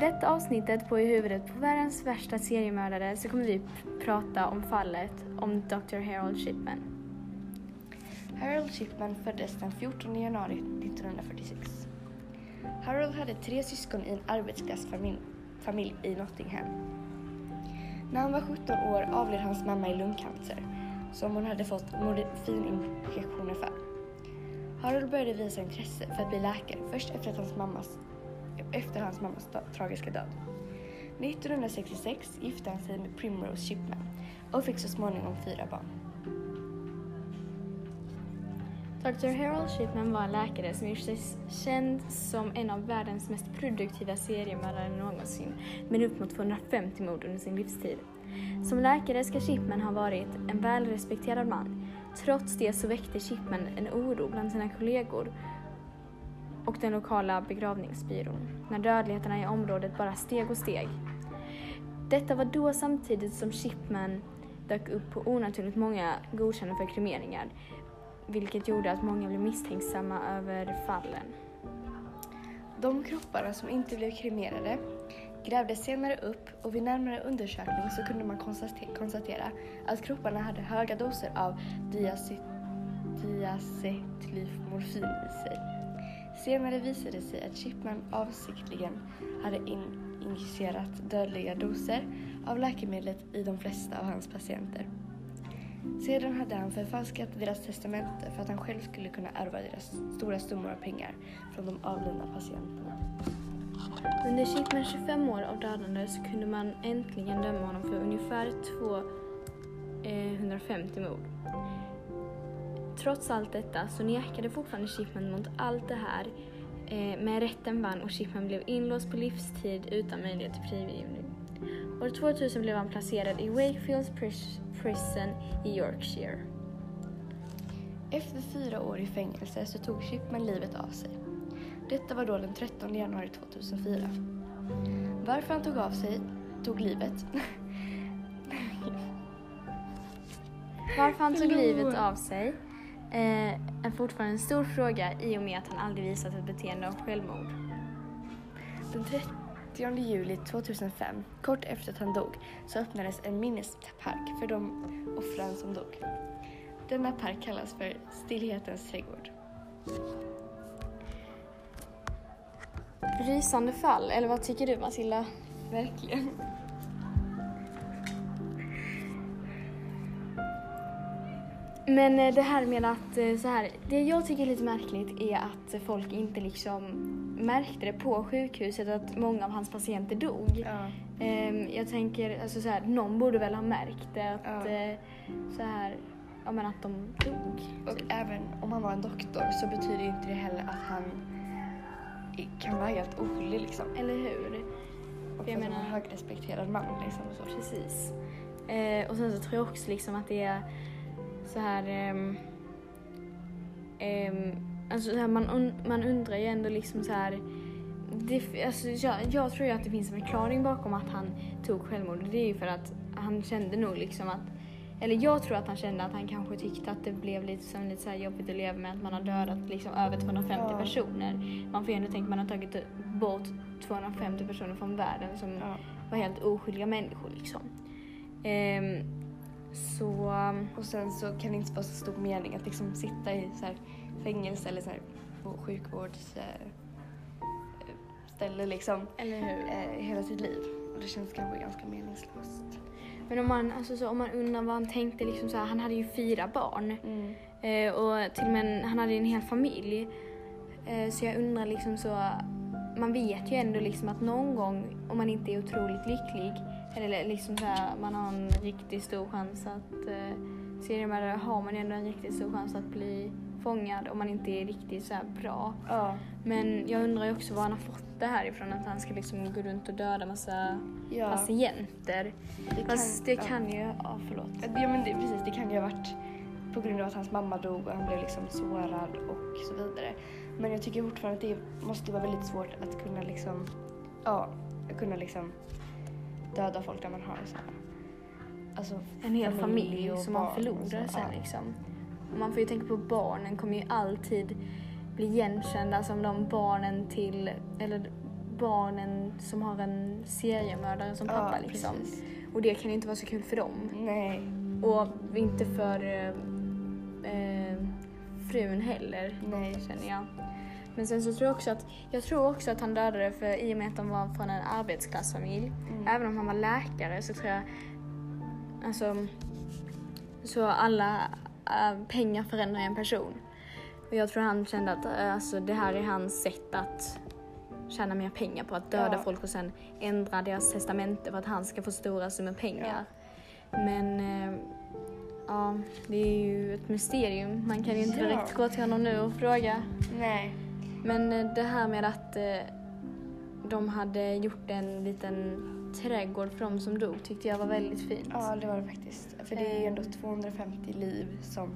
detta avsnittet på I huvudet på världens värsta seriemördare så kommer vi prata om fallet om Dr. Harold Shipman. Harold Shipman föddes den 14 januari 1946. Harold hade tre syskon i en arbetsklassfamilj i Nottingham. När han var 17 år avled hans mamma i lungcancer som hon hade fått morfininjektioner för. Harold började visa intresse för att bli läkare först efter, att hans, mammas, efter hans mammas tragiska död. 1966 gifte han sig med Primrose Shipman och fick så småningom fyra barn. Dr. Harold Shipman var en läkare som gjort sig känd som en av världens mest produktiva seriemördare någonsin med upp mot 250 mord under sin livstid. Som läkare ska Shipman ha varit en välrespekterad man. Trots det så väckte Shipman en oro bland sina kollegor och den lokala begravningsbyrån när dödligheterna i området bara steg och steg. Detta var då samtidigt som Chipman dök upp på onaturligt många godkända för kremeringar vilket gjorde att många blev misstänksamma över fallen. De kropparna som inte blev kremerade grävdes senare upp och vid närmare undersökning så kunde man konstatera att kropparna hade höga doser av diacetylmorfin i sig. Senare visade det sig att Chipman avsiktligen hade in- injicerat dödliga doser av läkemedlet i de flesta av hans patienter. Sedan hade han förfalskat deras testamente för att han själv skulle kunna ärva deras stora summor av pengar från de avlidna patienterna. Under Chipmans 25 år av dödande så kunde man äntligen döma honom för ungefär 250 eh, mord. Trots allt detta så nekade fortfarande Shipman mot allt det här eh, men rätten vann och Shipman blev inlåst på livstid utan möjlighet till frigivning. År 2000 blev han placerad i Wakefields Pris- Prison i Yorkshire. Efter fyra år i fängelse så tog Shipman livet av sig. Detta var då den 13 januari 2004. Varför han tog av sig, tog livet, Varför han tog livet av sig eh, är fortfarande en stor fråga i och med att han aldrig visat ett beteende av självmord. Den 30 juli 2005, kort efter att han dog, så öppnades en minnespark för de offren som dog. Denna park kallas för Stillhetens trädgård. Rysande fall, eller vad tycker du Matilda? Verkligen. Men eh, det här med att eh, så här, det jag tycker är lite märkligt är att folk inte liksom märkte det på sjukhuset att många av hans patienter dog. Ja. Ehm, jag tänker, alltså så här, någon borde väl ha märkt det att Ja. eh, så här, ja men att de dog. Och även om han var en doktor så betyder inte det heller att han kan vara helt oskyldig liksom. Eller hur? Och jag menar- en högrespekterad man liksom. Så. Precis. Och sen så tror jag också liksom att det är så här... ehm, ehm, alltså så här man, un- man undrar ju ändå liksom så här... Det, alltså jag, jag tror ju att det finns en förklaring bakom att han tog självmord. Det är ju för att han kände nog liksom att... Eller jag tror att han kände att han kanske tyckte att det blev lite, som lite så här jobbigt att leva med att man har dödat liksom över 250 Ja. personer. Man får ju ändå tänka att man har tagit bort 250 personer från världen som Ja. var helt oskyldiga människor liksom. Ehm, så... um, Och sen så kan det inte vara så stor mening att liksom sitta i så här fängelse eller så här på sjukvårds eh, liksom Eller hur? eh, hela sitt liv. Och det känns kanske ganska meningslöst. Men om man, alltså så, om man undrar vad han tänkte, liksom så här, han hade ju fyra barn. Mm. Eh, och till och med en, han hade ju en hel familj. Eh, så jag undrar liksom så, man vet ju ändå liksom att någon gång om man inte är otroligt lycklig eller liksom så här, man har en riktigt stor chans att eh, seriemördare har man ändå en riktigt stor chans att bli fångad om man inte är riktigt så bra. Ja. Men jag undrar ju också var han har fått det här ifrån att han ska liksom gå runt och döda massa Ja. patienter. Det Fast det ja. kan ju, ja förlåt. Ja men det, precis, det kan ju ha varit på grund av att hans mamma dog och han blev liksom sårad och så vidare. Men jag tycker fortfarande att det måste vara väldigt svårt att kunna liksom, ja, kunna liksom döda folk där man har så här, alltså En hel familj, och som man förlorar så, sen ja. liksom. Och man får ju tänka på barnen kommer ju alltid bli igenkända som de barnen till, eller barnen som har en seriemördare som pappa ja, liksom. precis. Och det kan ju inte vara så kul för dem. Nej, Och inte för eh, eh, frun heller, nej. känner jag. Men sen så tror jag också att, jag tror också att han dödade för i och med att de var från en arbetsklassfamilj. Mm. Även om han var läkare så tror jag, alltså, så alla äh, pengar förändrar en person. Och jag tror han kände att äh, alltså, det här är hans sätt att tjäna mer pengar på, att döda Ja. folk och sen ändra deras testamente för att han ska få stora summor pengar. Men äh, ja, det är ju ett mysterium. Man kan ju inte Ja. direkt gå till honom nu och fråga. Nej. Men eh, det här med att eh, de hade gjort en liten trädgård för de som dog tyckte jag var väldigt fint. Ja, det var det faktiskt. För det är ju ändå 250 liv som...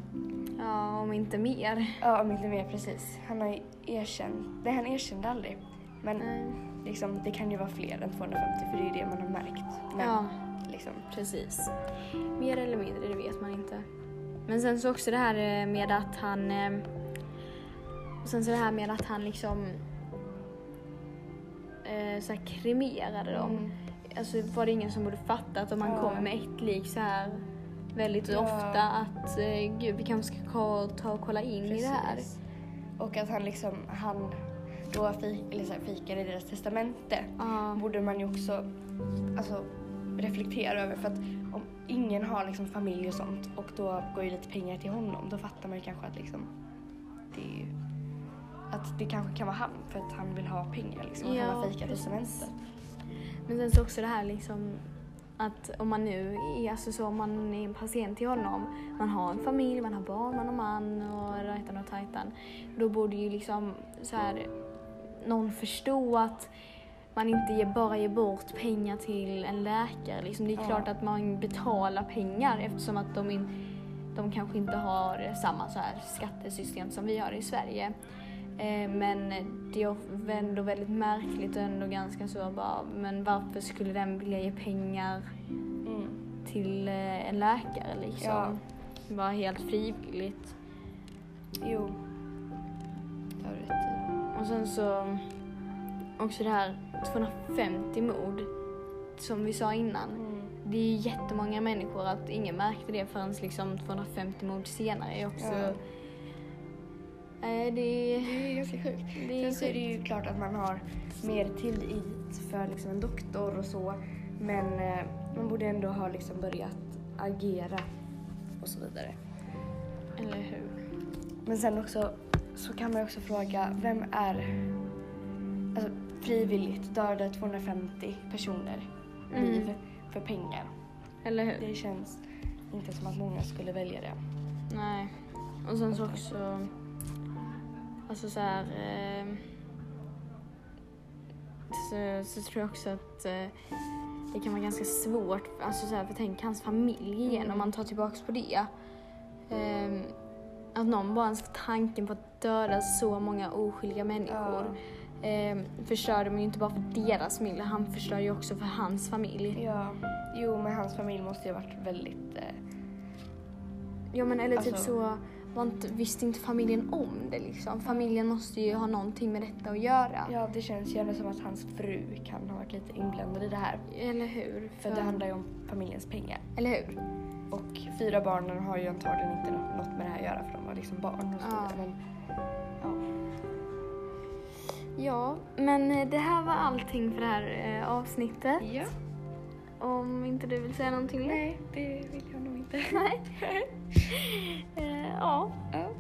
Ja, om inte mer. Ja, om inte mer precis. Han har ju erkänt... Nej, han erkände aldrig. Men Nej. liksom, det kan ju vara fler än 250 för det är ju det man har märkt. Men Ja, liksom... precis. Mer eller mindre, det vet man inte. Men sen så också det här eh, med att han... Och sen så det här med att han liksom... Eh, så här kremerade dem. Mm. Alltså var det ingen som borde fatta att om man Ja. kommer med ett lik så här väldigt Ja. ofta att eh, gud vi kanske ska ta och kolla in i det här. Precis. Och att han liksom, han då fi, eller så här, fikar i deras testamente Ja. borde man ju också alltså, reflektera över för att om ingen har liksom familj och sånt och då går ju lite pengar till honom då fattar man ju kanske att liksom det är ju att det kanske kan vara han för att han vill ha pengar liksom och Ja, han har fejkat precis. testamentet. Men sen så också det här liksom att om man nu är, alltså så, om man är en patient till honom, man har en familj, man har barn, man har man och rajtan och tajtan. Då borde ju liksom så här någon förstå att man inte ger, bara ger bort pengar till en läkare. Liksom, det är Ja. klart att man betalar pengar eftersom att de, in, de kanske inte har samma så här skattesystem som vi har i Sverige. Eh, men det är ändå väldigt märkligt och ändå ganska så bara, men varför skulle den vilja ge pengar Mm. till eh, en läkare liksom? Ja. Bara helt frivilligt. Jo. Det har du rätt i. Och sen så också det här 250 mord som vi sa innan. Mm. Det är jättemånga människor att ingen märkte det förrän liksom 250 mord senare är också... Ja. Nej, det, Det är ganska sjukt. det Sen så är det ju klart att man har mer tillit för liksom en doktor och så. Men eh, man borde ändå ha liksom börjat agera och så vidare. Eller hur? Men sen också så kan man också fråga, vem är alltså, frivilligt dödar 250 personer Mm. liv för pengar? Eller hur? Det känns inte som att många skulle välja det. Nej. Och sen så också... Alltså så här... Eh, så, så tror jag också att eh, det kan vara ganska svårt, alltså så här, för tänk hans familj igen om man tar tillbaks på det. Eh, att någon bara ens tanken på att döda så många oskyldiga människor. Eh, förstör de ju inte bara för deras familj, han förstör ju också för hans familj. Ja, jo men hans familj måste ju ha varit väldigt... Eh, Ja men eller typ Alltså- så, inte, visste inte familjen om det liksom? Familjen måste ju ha någonting med detta att göra. ja, det känns ju ändå som att hans fru kan ha varit lite inblandad i det här. Eller hur? För det handlar ju om familjens pengar. Eller hur? Och fyra barnen har ju antagligen inte nå- något med det här att göra för de var liksom barn och så Ja. Men, ja. Ja, men eh, det här var allting för det här eh, avsnittet. ja. Om inte du vill säga någonting? Nej, det vill jag nog inte. Nej. Eh, ja. ja.